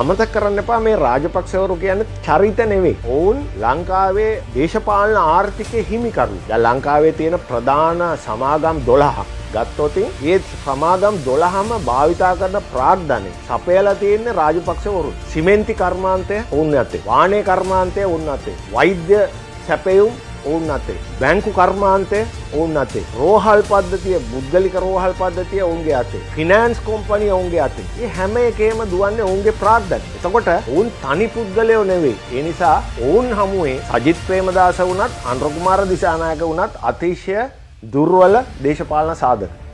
අමතක් කරන්න එපා මේ රාජපක්ෂවරු කියන්න චරිත නෙවේ. ඔවුන් ලංකාවේ දේශපාලන ආර්ථිකය හිමිකරු. ද ලංකාවේ තියෙන ප්‍රධාන සමාගම් දොළහක්. ගත්තොතින් ඒත් සමාගම් දොළහම භාවිතා කරන ප්‍රාග්ධනය සපයල තියෙන්නේ රාජපක්ෂවරු සිමෙන්ති කර්මාන්තය ඔන්න ඇතේ වානය කර්මාන්තය ඔන්න අතේ වෛද්‍ය සැපයුම් ඔවුන් අතේ බැංකු කර්මාන්තය ඔවුන් අතේ රෝහල් පද්ධතිය බුද්ධලික රෝහල් පද්ධතිය ඔවුන්ගේ අතේ. ෆිනන්ස් කොම්පනි ඔවුන්ගේ අතේ. ඒ හැම එකේම දුවන්න ඔවුන්ගේ ප්‍රාද්ධන එතකොට ඔවුන් තනි පුද්ගලයෝ නෙවෙයි. ඒ නිසා ඔවුන් හමුවේ සජිත් ප්‍රේමදාස වනත් අන්ද්‍රකුමාර දිසානායක වනත් අතිශය දුර්වල දේශපාලන සාධක.